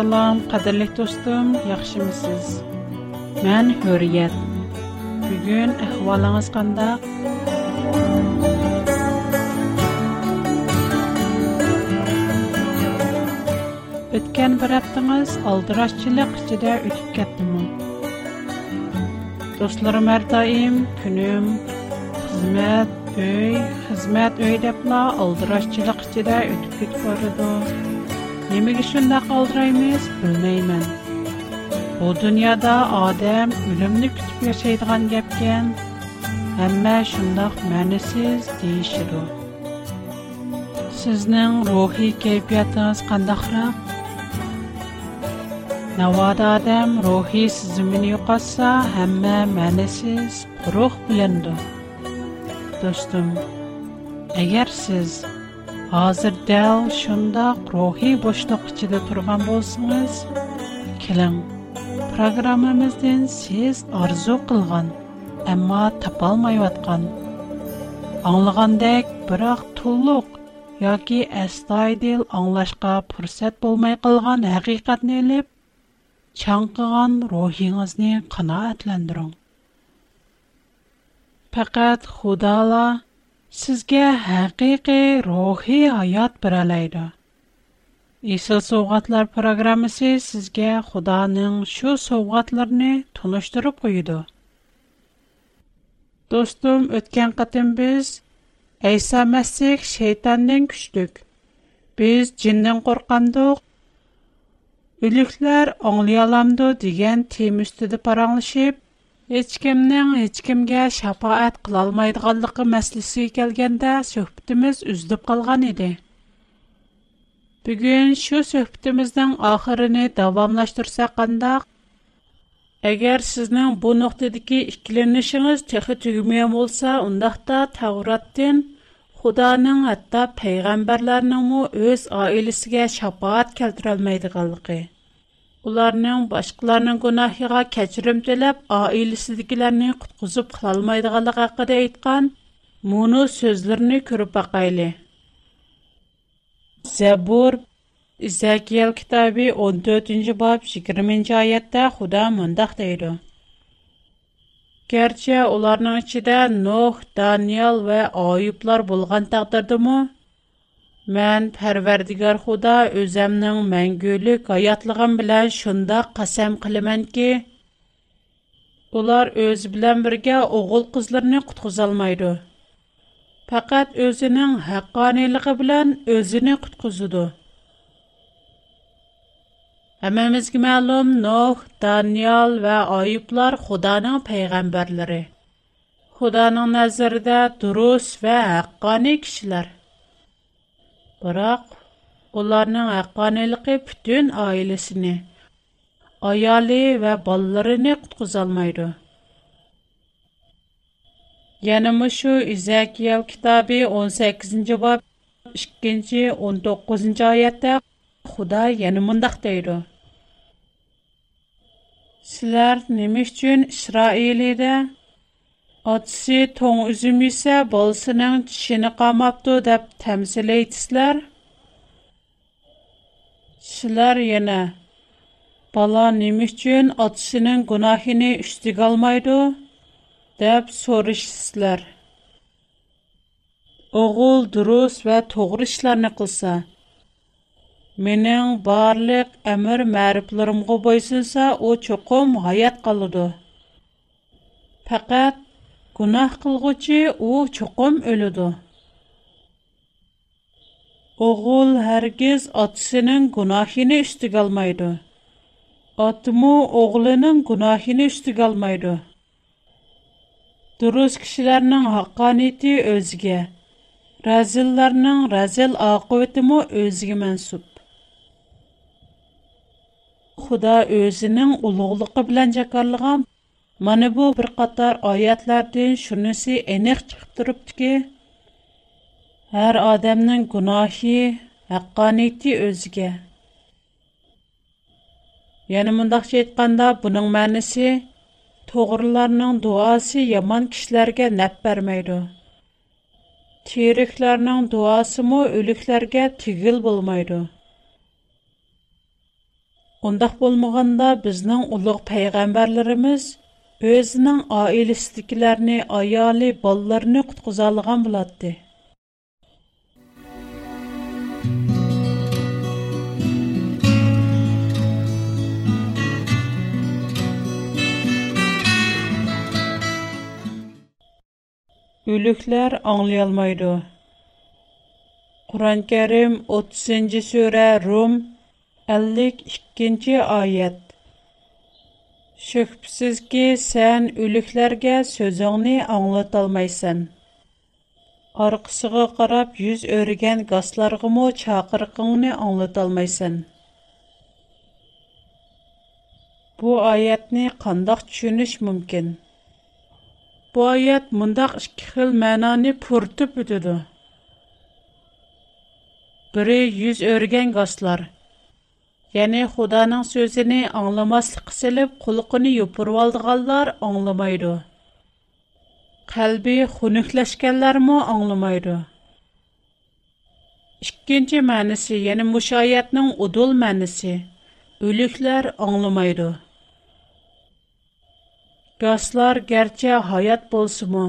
Salam, qadrli dostum, yaxshimisiz? Men Hurriyet. Bugun ahvolingiz qanday? Өткен бір аптыңыз алдырашчылық ішіде içində кеттімі. Достларым Dostlarım hər daim günüm, өй, қызмет өй депла алдырашчылық ішіде өтіп кетіп барыды. Nimaga shundoq oldiraymiz, bilmayman. Bu dunyoda odam o'limni kutib yashaydigan gapgan. Hamma shundoq ma'nisiz deyishadi. Sizning ruhiy kayfiyatingiz qandaqroq? Navoda odam ruhiy sizimini yo'qotsa, hamma ma'nisiz, quruq bilindi. Do'stim, agar siz Азыр дәл шындақ рухи бұштықшыды тұрған болсыңыз, келің, программымыздың сез арзу қылған, тапа алмай алмайуатқан. Аңлығандай бірақ тұлғық, яғи әстайдил аңлашқа пұрсет болмай қылған әргі қатнеліп, чанқыған рухиңізнің қына әтләндіруң. Пәкәт sizga haqiqiy ruhiy hayat beralaydi Исел совгатлар программасы сезгә Худаның şu совгатларны тоныштырып куйды. Достум, өткән кытым без Әйса Мәсих шайтандан күчтек. Без джиннән коркандык. Үлекләр аңлый аламды дигән тем үстидә параңлашып, hech kimning hech kimga shafoat qilolmaydiganligi maslisiga kelganda suhbatimiz uzilib qolgan edi. Bugun shu suhbatimizning oxirini davomlashtirsak qandoq? Agar sizning bu nuqtadagi ikkilanishingiz texi tugmagan bo'lsa, undaqda Tavratdan Xudoning hatto payg'ambarlarning o'z oilasiga shafoat keltirolmaydiganligi ularning boshqalarning gunohiga kechirim tilab, oilasidagilarni qutqizib qilolmaydiganligi haqida aytgan mono so'zlarini ko'rib boqayli Zabur Izakiyel kitobi 14-bob 20-oyatda Xudo mundoq deydi. garchi ularning ichida Nuh, Daniel va Oyublar bo'lgan taqdirdimi, Мән Pərverdigar Худа özəmnin məngülük hayatlığım bilan şundaq qasam qılıman ki, ular öz bilan birgə oğul qızlarını qutquzalmaydı. Faqat özünün haqqaniliği bilan özünü qutquzudu. Həmmimizə məlum Нох, Daniel və Ayublar Xudanın peyğəmbərləri. Xudanın nəzərində dürüst və haqqani kişilər. Biroq ularning haqqoniyligi butun oilasini, ayoli va bolalarini qutqizolmaydi. Yana mushu Izakiyel kitobi 18-bob 2-19 oyatda Xudo yana mundaq deydi. Sizlar nima uchun Isroilida ئاتىسى توڭ ئۈزۈم يېسە بالىسىنىڭ چىشىنى قاماپتۇ دەپ تەمسىلەيتىسىلەر كىشىلەر يەنە بالا نېمە ئۈچۈن ئاتىسىنىڭ گۇناھىنى ئۈستىگە ئالمايدۇ دەپ سورىشىسىلەر ئوغۇل دۇرۇس ۋە توغرا ئىشلارنى قىلسا mening barliq amr ma'riflarimga bo'ysunsa u cho'qim hayot qoladi faqat Gunoh qilg'uchi u chuqum o'ladi. O'g'il hargiz otasining gunohini ustiga olmaydi. Otmu o'g'lining gunohini ustiga olmaydi. Durust kishilarning haqqoniyati o'ziga, razillarning razil oqibatimi o'ziga mansub. Xudo o'zining ulug'ligi bilan jakorlagan Mana bu bir qator oyatlardan shunisi aniq chiqib turibdiki, har odamning gunohi, haqqoniyati o'ziga. Yana mundaqcha әйткәндә, буның мәнисе to'g'rilarning дуасы яман кишләргә naf bermaydi. Tiriklarning duosi mo o'liklarga tigil bo'lmaydi. Undaq bo'lmaganda bizning ulug' payg'ambarlarimiz – Өзінің ailesіздікілеріні, ayali, балларыны құтқызалыған бұладды. Өлүкләр аңлыялмайды. Құран-Кәрім 30-сүрә Рум 52-аят Şübhəsizki sən ölüklərə sözünü anlatolmaysan. Арқысыға қарап жүз өрген гасларғымы чақырқыңны аңлаталмайсан. Bu ayətni qandaq düşünüş mümkün. Bu ayət mındaq iki xil mənani pürtüb ötüdü. Biri юз örgən qaslar – Yani Xudanın sözünü anlamaslık silib, qulqını yupurub aldığanlar anlamaydı. Qalbi xunukləşkənlər mə anlamaydı. İkinci mənisi, yəni müşayiətin udul mənisi, ölüklər anlamaydı. Qaslar gərçə hayat bolsumu,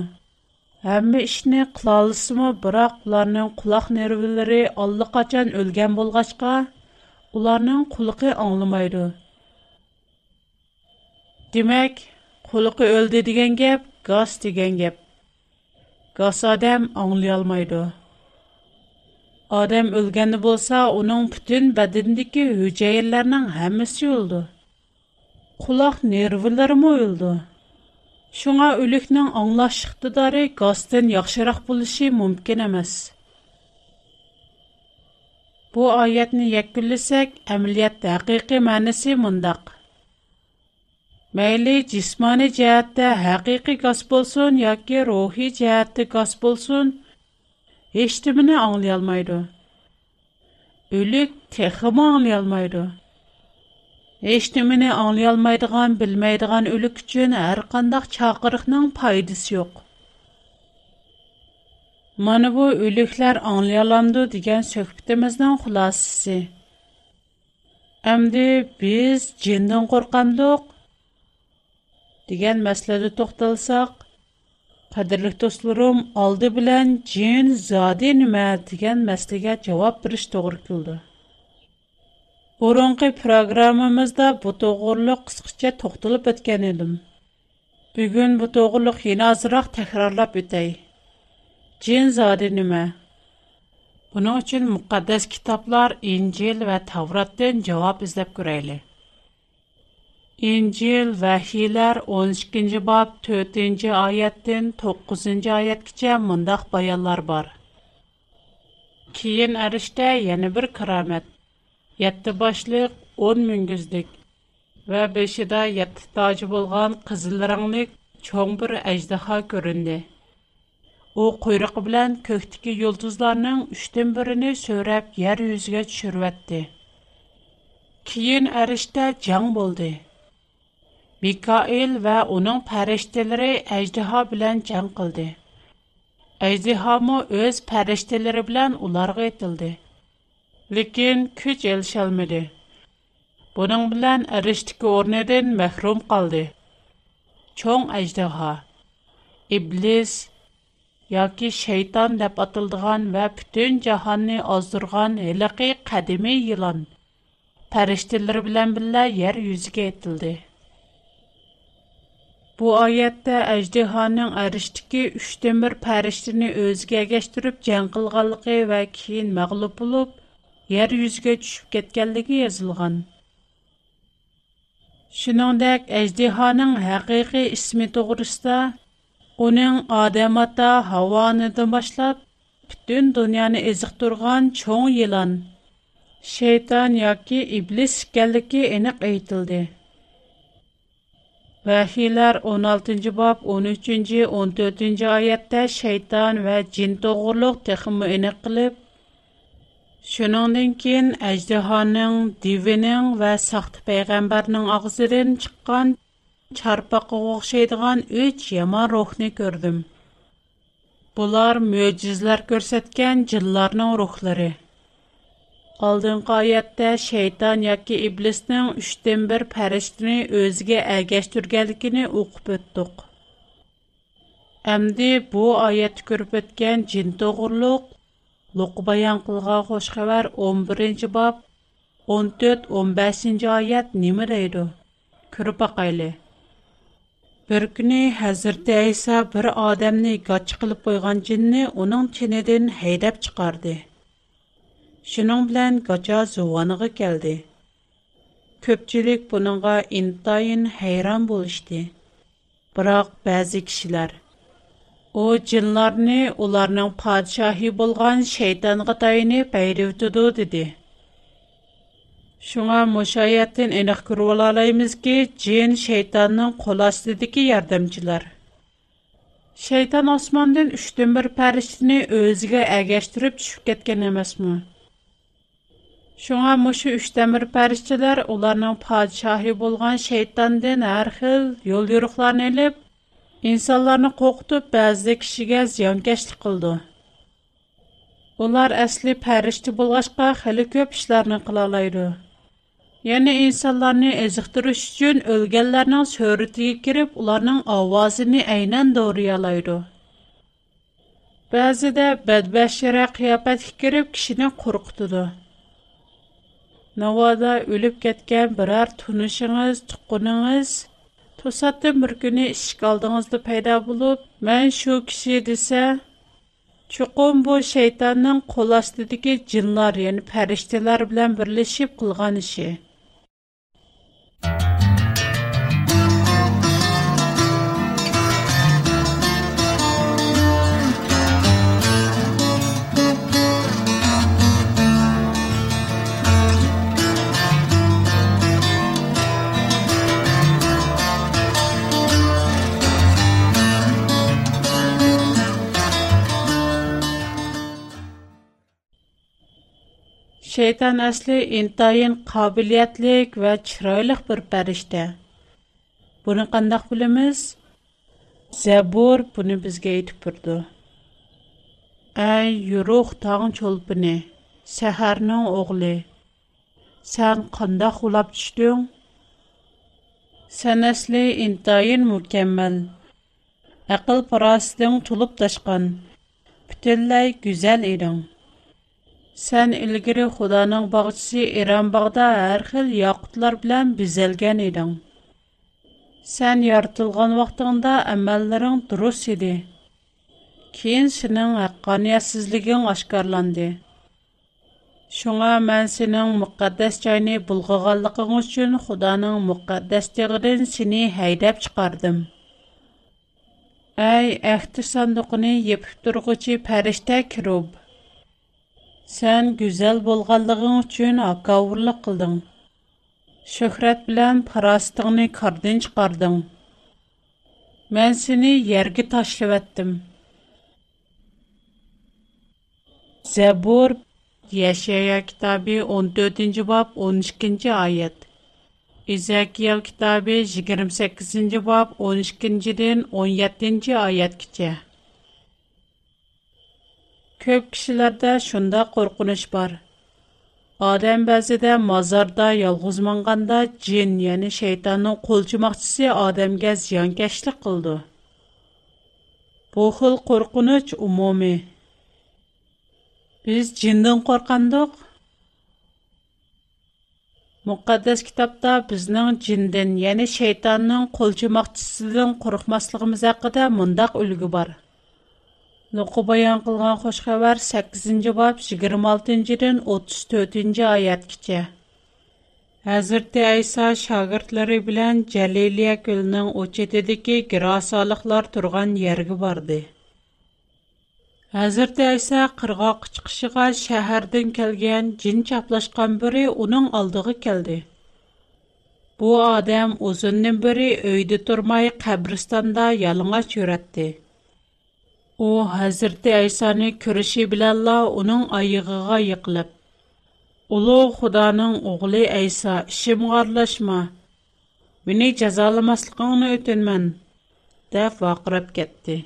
Həmmə işni qılalısımı, biroq ularning quloq nervlari allaqachon o'lgan bo'lg'achqa, ularning quliqi anglamaydi. Demak, quliqi o'ldi degan gap gaz degan gap. Gaz odam anglay olmaydi. Odam o'lganda bo'lsa, uning butun badanidagi hujayralarning hammasi o'ldi. Quloq nervlari mo o'ldi. Шуңа үлекнең аңлаш иктидары гастан яхшырак булышы мөмкин эмас. Bu oyatni yakunlasak, amaliyotda haqiqiy ma'nosi mundaq. Mayli jismoniy jihatda haqiqiy gaz bo'lsin yoki ruhiy jihatda gaz bo'lsin, hech nimani anglayolmaydi. O'lik texmi anglayolmaydi. Hech nimani anglayolmaydigan, bilmaydigan o'lik uchun har qanday chaqiriqning foydasi yo'q. Mana bu o'liklar anlayalamdı degan söhbətimizin xulosasi. Endi biz jindan qorqandıq degan masalada to'xtalsak, qadrli do'stlarim, oldi bilan jin zodi nima degan masalaga javob berish to'g'ri keldi. Burunqi programmamizda bu toğırlıq qisqacha to'xtalib o'tgan edim. Bugun bu toğırlıq yana ozroq takrorlab o'tay. cin zadi nima buning uchun muqaddas kitoblar injil va tavrotdan javob izlab ko'rayli injil vahiylar 12 bob 4 oyatdan 9 oyatgacha mundoq bayonlar bor keyin arishda yana bir karomat yetti boshliq o'n mingizlik va beshida yetti toji bo'lgan qizil ranglik cho'ng bir ajdaho ko'rindi u quyrug'i bilan ko'kdagi yulduzlarning uchdan birini so'rab yer yuziga tushirvatdi. Keyin arishda jang bo'ldi. Mikoil va uning farishtalari ajdaho bilan jang qildi. Ajdahomi o'z farishtalari bilan ularga etildi lekin kuch elisholmadi buning bilan arishdiki o'rnidan mahrum qoldi. Cho'ng ajdaho iblis yoki shayton deb atildigan va butun jahonni ozdirgan hiliqi qadimiy yilon farishtalar bilan birga yer yuziga etildi. Bu oyatda ajdahoning arishdiki 3dan 1 farishtani o'ziga egashtirib jang qilganligi va keyin mag'lub bo'lib yer yuziga tushib ketganligi yozilgan. Shuningdek, ajdihoning haqiqiy ismi to'g'risida uning odam ota Havonidan boshlab butun dunyoni eziqtirgan cho'ng yılan, shayton yoki iblis ekanligi aniq aytildi. Vahiylar 16 bob 13 14 oyatda shayton va jin to'g'riliq texmi aniq qilib Шуныңдан keyin әждиһаның, дивенең ва сахты пайгамбарның агызыдан чыккан çarpaqqa охшайдыган 3 яман рухны күрдем. Bular мөҗизләр күрсәткән җилларның рухлары. Алдыңғы аятта шейтан яки иблисның үштен бір пәріштіні өзге әгәштүргәлікіні оқып өттік. Әмді bu аят көріп өткен жин тоғырлық, Луқ баян қылға қош хабар 11-ci bab 14-15-ci ayat nimə deydi? Көріп. Bir günü Hazreti İsa bir adamni gaçı qılıb qoyğan cinni onun çinidin heydəb çıxardı. Şunun bilan gaça zuvanığı gəldi. Köpçülük bununğa intayın heyran bolışdı. Biroq bəzi kişilər O cinlarni ularning podshohi bo'lgan shaytonga tayinib bayrivdidu dedi. Шуңа мушаятын aniq ko'rib olamizki, jin shaytonning qo'l астыдагы yordamchilar. Шайтан османдан 3dan 1 farishtani өзүгө агаштырып түшүп кеткен эмесми? Шуңа мушу үч тәмир пәришчеләр уларның падишаһы булган шайтандан һәр хил юл юрыкларны алып, инсанларны коркутуп, бәзи кишиге зыянкәшлек кылды. Улар әсли пәришче булгачка хәле көп эшләрне кыла Yəni insanlarını əziqdiriş üçün ölgənlərin şöhrətinə girib, onların ovozunu aynən doğruyalaydı. Bəzidə bədbəşərə qiyafət girib kişini qorxutudu. Navada ölüb getgan birər tunuşunuz, tuqqununuz to'satdan bir kuni ishik oldingizda paydo bo'lib man shu kishi desa chuqum bu shaytonning qo'l ostidagi jinlar ya'ni farishtalar bilan birlashib qilgan ishi Şeytan əsli intayın qabiliyyətlik və çiraylıq bir pərişdə. Bunu qandaq bilimiz? Zəbur bunu bizə aytıb durdu. Ey yuruq tağın çolpini, səhərinin oğli, Sən qandaq ulap düşdün? Sən əsli intayın mükəmməl. Aql parasıdın tulub daşqan. butunlay go'zal eding. Sən ilgiri Xudanın bağçısı İranbağda hər xil yaqutlar bilan bizəlgən idin. Sən yaratılğan vaxtında əməllərin durus idi. Keyin sənin haqqaniyyətsizliyin aşkarlandı. Şuna mən sənin müqəddəs çayını bulğağanlığın üçün Xudanın müqəddəs dağıdan səni heydəb çıxardım. Ey əhdi sandıqını yepib durğucu pəriştə kirub. Сән гүзәл булганлыгың өчен акавырлык кылдың. Шөһрәт белән парастыңны кардын чыгардың. Мен сине ярга ташлап әттем. Забур Яшая китабы 14-нче баб 12-нче аят. Изакиел китабы 28-нче баб 12-дән 17-нче аят Кичә. Көп кишиләрдә шунда қорқыныш бар. Адам бәзидә мазарда ялгыз маңганда джин, яни шайтанның қолчымақчысы адамга зиянкәшлек кылды. Бу хил қорқыныч умуми. Biz jindan qo'rqandiq. Muqaddas kitobda bizning jindan, ya'ni shaytonning qo'lchimoqchisidan qo'rqmasligimiz haqida mundaq ulgu bor. Нуқы баян қылған хош хабар 8-ci bab 26-дан 34-ci ayat kiçə. Həzrəti İsa şagirdləri bilən Cəliliyə gölünün o çetidəki girasalıqlar turğan yerə bardı. Həzrəti İsa qırğaq çıxışığa şəhərdən gələn cin çaplaşqan biri onun aldığı gəldi. Bu adam uzundan biri öydə turmay qəbristanda yalınğa. u hazrati aysoni ko'rishi bilanla uning oyig'iga yiqilib ulug' xudoning o'g'li ayso ishimga aralashma meni jazolamasligingni o'tinman deb vaqirab ketdi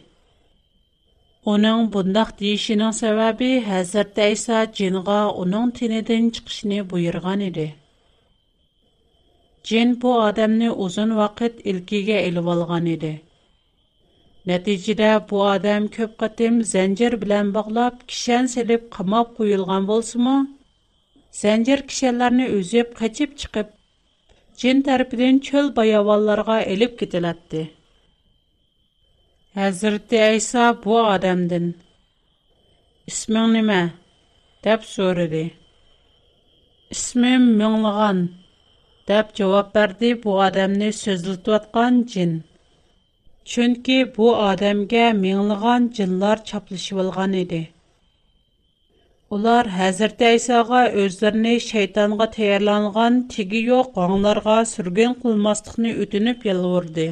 uning bundoq deyishining sababi hazrati ayso jinga uning tinidan chiqishni buyurgan edi jin bu odamni uzun vaqt ilkiga ilib olgan Нәтижеде бұ адам көп қатым зәнжір білән бағлап, кішен селіп қамап қойылған болсы му? Зәнжір кішелерні өзеп қачып чықып, джин тәрпіден чөл баявалларға еліп кетіләтті. Hazreti Aysa bu adamdan "Isming nima?" deb so'radi. "Ismim Minglig'an" deb javob berdi bu odamni so'zlatayotgan jin. Chunki bu odamga minglagan jinlar chaplashivolgan edi. Ular hazrati Aysoga o'zlarini shaytonga tayyorlangan tigi yo'q g'onglarga surgun qilmaslikni o'tinib yalvordi.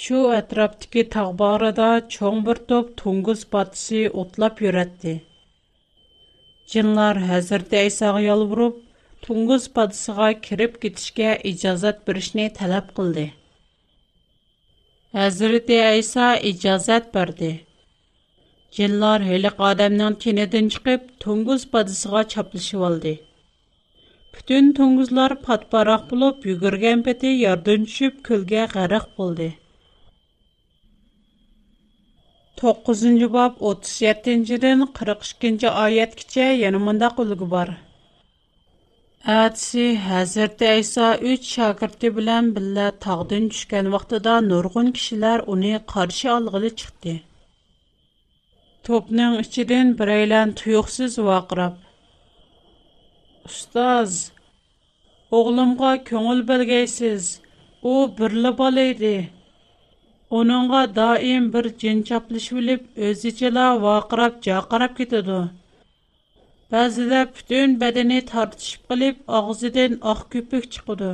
shu atrofdagi tog' bag'rida чоң bir топ to'ng'iz патысы o'tlab yuratdi jinlar hazrati aysoga yolvurib to'ng'iz патысыга kirib ketishga ijozat berishni talab qildi Hazreti Айса иҗазат берди. Җинлар һәлек адамның тинедән чыгып, tunguz патысыга чаплышып алды. Бүтән tunguzlar патпарак булып, йөгергән пәте ярдан төшүп, көлгә гарак булды. 9-нчы 37-дән 42-нчы аятькечә яңа мондак үлгү бар. Әтсі Хәзрәт Айса 3 шәкірті білән білә тагдан төшкән вақтыда нұрғын кішілер уни қаршы алғылы чықты. Топның ичидән берәйлән туйыксыз вакырап. Устаз, оглымга көңүл белгәйсез. У бирле бала иде. Оныңға даим бір жин біліп, өліп, өзічела вақырап, жақарап кетеді. Bəzidə bütün bədəni tartışıb qılıb, ağzıdan ağ köpük çıxıdı.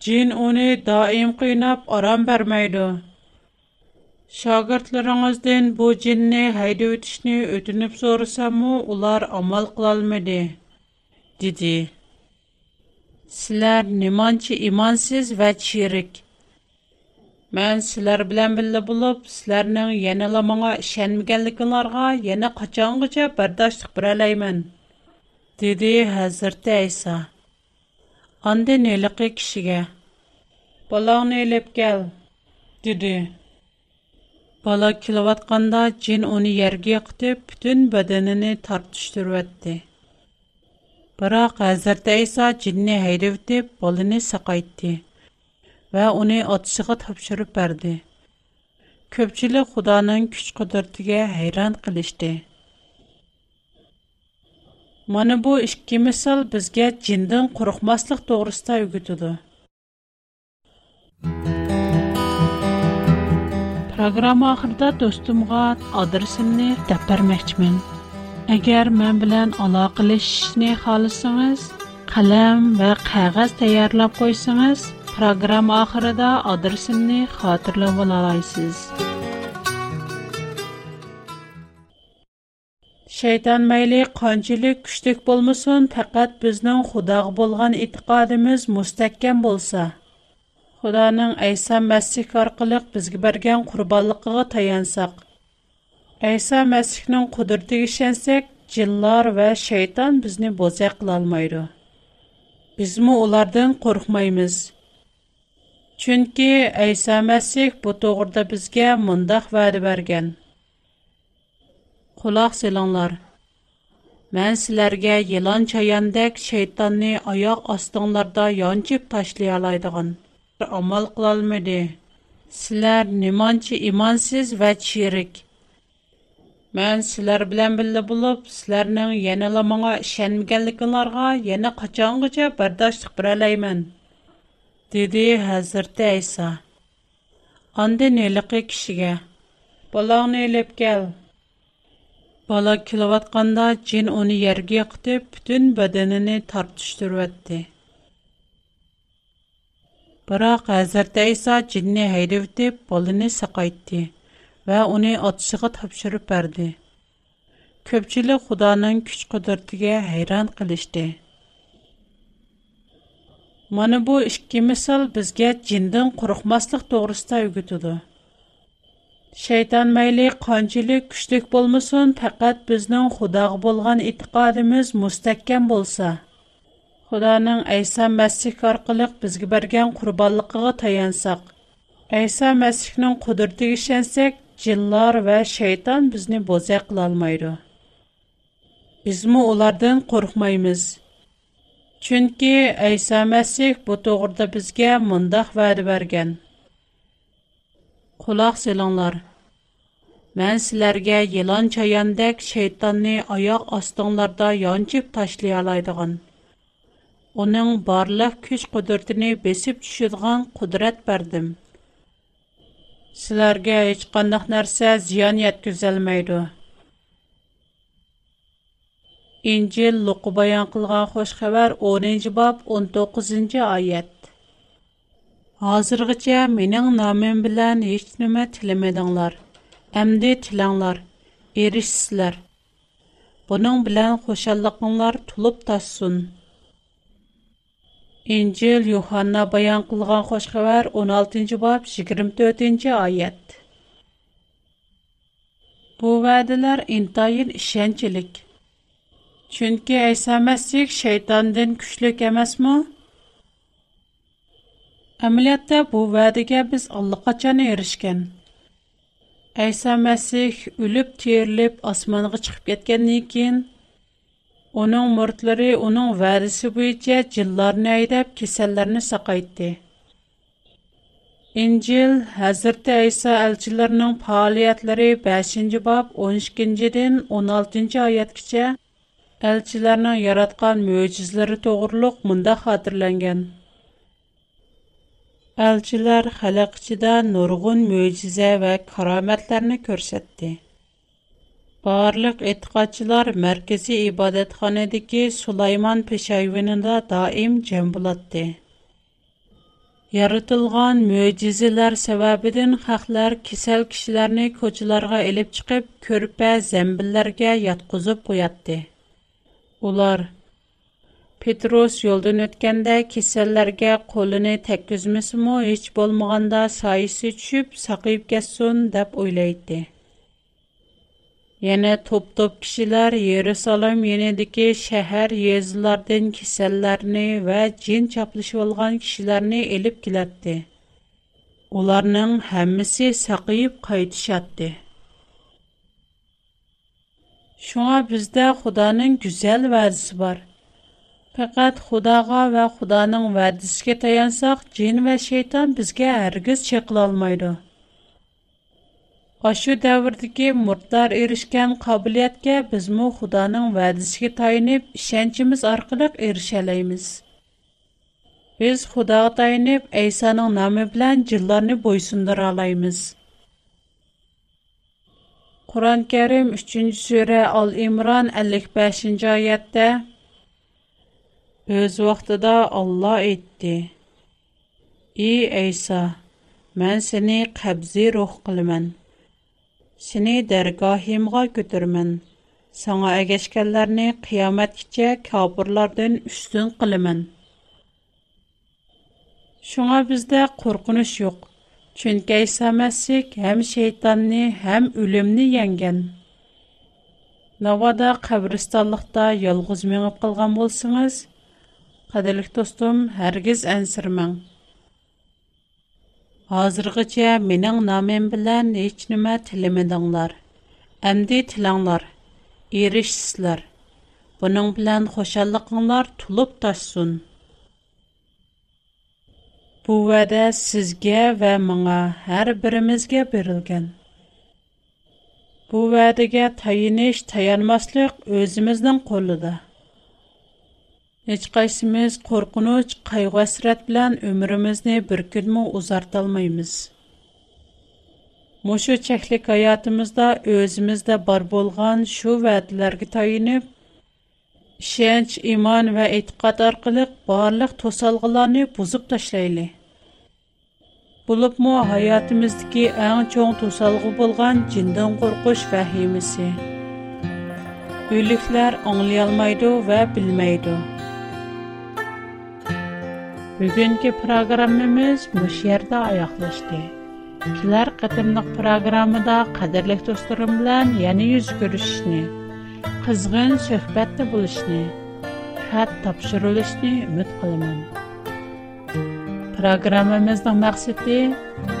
Cin onu daim qiynab aram verməydi. Şagirdlərinizdən bu cinni hayda ötüşni ötünüb sorusamı, ular amal qılalmadı, dedi. Sizlər nimançı imansız və çirik. Мән сілер білән білі болып, сілернің енілі маңа ішенмегенлікіларға ені қачанғыча бәрдаштық бір әлеймін. Деді Хәзірті Айса. Анды неліқи кішіге. Балағын елеп кәл. Деді. Бала кіліватқанда жин оны ерге қытып, бүтін бәдініні тартыштыру әтті. Бірақ Хәзірті Айса жинні хайдевдіп, балыны сақайтты. Va uni otasiga topshirib berdi. Ko'pchilik Xudoning kuch-qudratiga hayron qilishdi. Mana bu ikki misol bizga jindan qo'rqmaslik to'g'risida o'rgatadi. Программа oxirida достумга adresimni deb bermoqchiman. Agar men bilan алакалашышны халысыңыз, qalam va qog'oz tayyorlab qo'ysangiz, Программа ахырында адресымны хатırlап аласыз. Шайтан мәйле qanchalik күчлек булмасын, фақат безнең Худога булган итиқадыбыз мустахкам булса, Худаның Айса Мәсих аркылы безгә бергән курбанлыгыга таянсак, Айса Мәсихнең кудрәтигә ишенсәк, җиллар ва шайтан безне боза кыла алмайды. Безме улардан курыкмаймыз. Чөнки Әйса Мәсих бу тогырда безгә мондак вәгъдә бергән. Кулак селаңлар. Мен sizlarga yılan çayandek şeytanni аяк астыңларда янчып ташлый алайдыган. Амал кылалмады. Sizlar nimанчы имансыз ва чирик. Мен sizlar белән билле булып, sizlarның янала моңа ишенмәгәнлекләргә яна качангыча бәрдашлык бирәләймен. dedi Hazreti İsa. Ondan öylüqi kişiga, balağını öylep gəl. Bala kilovatqanda cin onu yergi qıtıb, bütün bədənini tartışdırvətdi. Бірақ Әзірді Иса жинні әйдевдіп, балыны сақайтты вә оны атшыға тапшырып бәрді. Көпчілі Құданың күш құдыртыға хайран қылышды. Mana bu ikki misol bizga jindan qo'rqmaslik to'g'risida o'rgatadi. Şeytan mayli qançılıq güclük bo'lmasin, faqat bizning Xudoga bo'lgan e'tiqodimiz mustahkam bo'lsa. Xudoning Aysa Masih orqali bizga bergan qurbonligiga tayansaq, Aysa Masihning qudratiga ishonsak, jinlar va shayton bizni bo'zaq qila olmaydi. Bizmi ulardan qo'rqmaymiz. Chunki Aysa Masih bu to'g'rida bizga mundaq va'da bergan. Quloq selinglar. Mən sizlərə yılan çayandək şeytanni ayaq astınglarda yançıb taşlay alaydıgan. Onun barlıq güc qudretini besib düşüdügan qudret berdim. Sizlərə heç qandaq нәрсә ziyan yetkizəlməydi. İncil Luqu bayan qılğan xoş xəbər 10-cu bab 19-cu ayət. Hazırgıca mening namim bilan heç nimə tiləmədinlər. Əmdi tilanglar, erişsizlər. Bunun bilan xoşallıqlar tulub taşsın. İncil Yuhanna bayan qılğan xoş xəbər 16-cı bab 24-cü ayət. Bu vədələr intayin işəncilik. Çünki İsa Məsih şeytandan güclük emasmı? Əməliyyatda bu vədəyə biz allaqaçan erişkən. Әйса Мәсих үліп тиерліп асманға чыгып кеткәннән кин, оның мөртләре оның вәдисе буенча җилларны әйдәп кеселләрне сакайтты. İncil Hazreti İsa elçilərinin fəaliyyətləri 5-ci bab 12-dən 16-cı ayətgəcə elçilərinin yaratqan möcüzələri toğruluq munda xatırlanğan. Elçilər xalq içində nurgun möcüzə və karamətlərini göstərdi. Barlıq etiqadçılar mərkəzi ibadətxanədəki Sulayman peşayvınında daim cəm bulatdı. Yaratılğan möcüzələr səbəbindən xalqlar kisəl kişilərini koçularga elib çıxıb körpə zəmbillərə yatqızıb qoyatdı. Ular Petrus yoldan ötkəndə kesellərə qolunu təkküzməsimi heç bolmağanda sayısı düşüb saqib getsin deb oylaydı. Yana top-top kişilər yerusalim yenidəki şəhər yezlərdən kesellərini və cin çaplışı olğan kişilərini elib gələtdi. ularning həmmisi saqib qaytishatdi. Şuna bizdə Xudanın gözəl vədisi var. Faqat Xudoga va Xudoning va'dasiga tayansaq, jin va shayton bizga hargiz chekla olmaydi. Ashu davrdagi murdar erishgan qobiliyatga bizmi Xudoning va'dasiga tayanib, ishonchimiz orqali erishalaymiz. Biz Xudoga tayanib, Aysoning nomi bilan jinlarni bo'ysundira olamiz. Qur'on Karim 3-sura Al-Imron 55-oyatda Öz vaqtida Alloh aytdi: "Ey Aysa, men seni qabzi ruh qilaman. Seni dargohimga ko'tiraman. Sana agashganlarni qiyomatgacha kofirlardan üstün qilaman." Шуңа бездә куркыныч юк. Чөнки Иса Мәсих һәм шайтанны, һәм үлемне янган. Навада кабристанлыкта ялгыз меңип калган булсаңыз, Qadirlik dostum, hərgiz ənsirməng. Hazırgıca mening namim bilan hech nima tilimidinglar. Əmdi tilanglar, erishsizlar. Buning bilan xoshalliqinglar tulib tashsun. Bu va'da sizga va menga har birimizga berilgan. Bu va'daga tayinish, tayanmaslıq o'zimizning qo'lida. Heç qaysimiz qorqunuç, qayğı əsrət bilən ömrümüzni bir günmü uzartalmaymız. Muşu чәклік аятымызда өзімізді бар болған шу вәділерге tayinib, ishonch iymon va e'tiqod orqali barliq to'solg'ilarni buzib tashlayli bo'libmi hayotimizdagi eng cho'ng to'solg'i bo'lgan jindan qo'rqish vahimisi o'liklar anglayolmaydi va bilmaydi bugungi programmamiz mush yerda oyoqlashdi kelar qatimliq programmada qadrli do'stlarim bilan yana yuz ko'rishishni qizg'in suhbatda bo'lishni, xat topshirilishni umid qilaman. Programmamizning maqsadi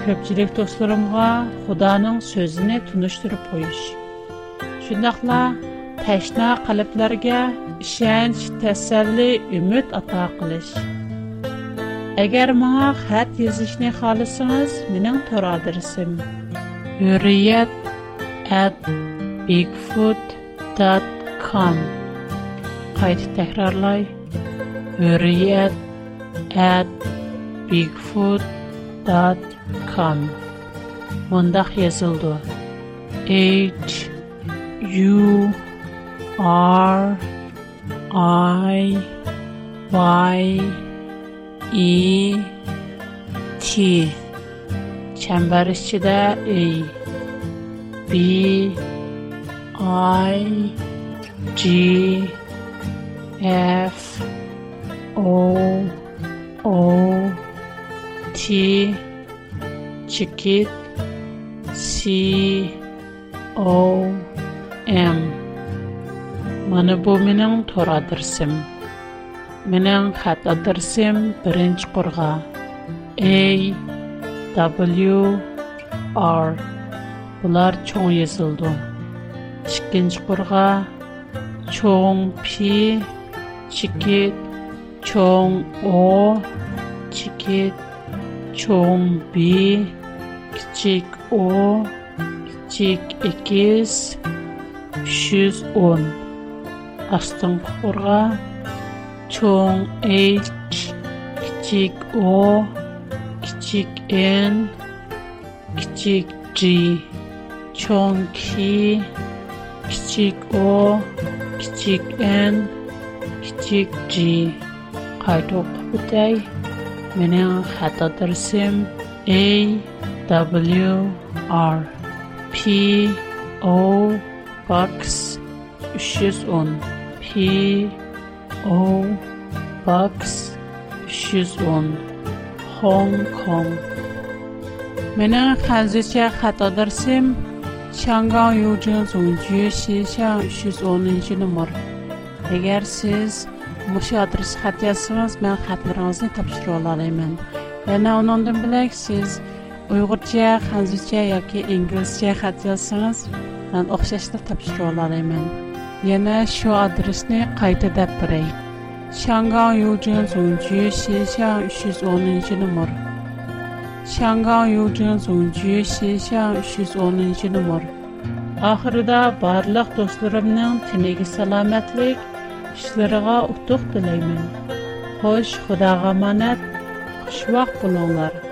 ko'pchilik do'stlarimga Xudoning so'zini tunishtirib qo'yish. Shundaqla tashna qalblarga ishonch, tasalli, umid ato qilish. Agar menga xat yozishni xohlasangiz, mening tor adresim hurriyat@bigfoot www.riyad.com Qayt təkrarlay riyad at bigfoot.com Mundaq yazıldı. H U R I Y E T. Çember içində E B I G F O O T Chiquit C O M Mana bu mening tor adresim. Mening xat adresim 1-qurg'a A W R Bular cho'ng yozildi ikkinchi qurg'a چوڭ pi چېكىت چوڭ o چېكىت چوڭ bi kichik o kichik ئېكىز ئۈچ يۈز ئون ئاستىنقى قۇرغا چوڭ ئېچ كىچىك ئو كىچىك ئېن كىچىك جى چوڭ كى kichik o kichik n kichik g. Qayta o'qib o'tay? Mening xat darsim a w r. P o box 310 p o box 310 hong kong. Mening hozircha xato darsim хат адресім Шанган Юджин Зунжи Шишан 310 номер. Егер siz мұшы adres хат yazsanız, мен xatlarınızı тапшыра алалаймын. Yana onundan bilək siz Uyğurca, Xəzərcə yoki İngiliscə xat yazsanız, mən oxşaşlıq tapşırıq alayım. Yana shu adresni qayta deb beray. Shangang Yujin Zongju Xixiang 310 nomer. Şangal yolcunun sonucu Şişan 110 numar. Ahırda barlıq dostlarımın tinegi salametlik, işlerine utuq dileymin. Hoş, xudağa manat, xush vaqt bulunlar.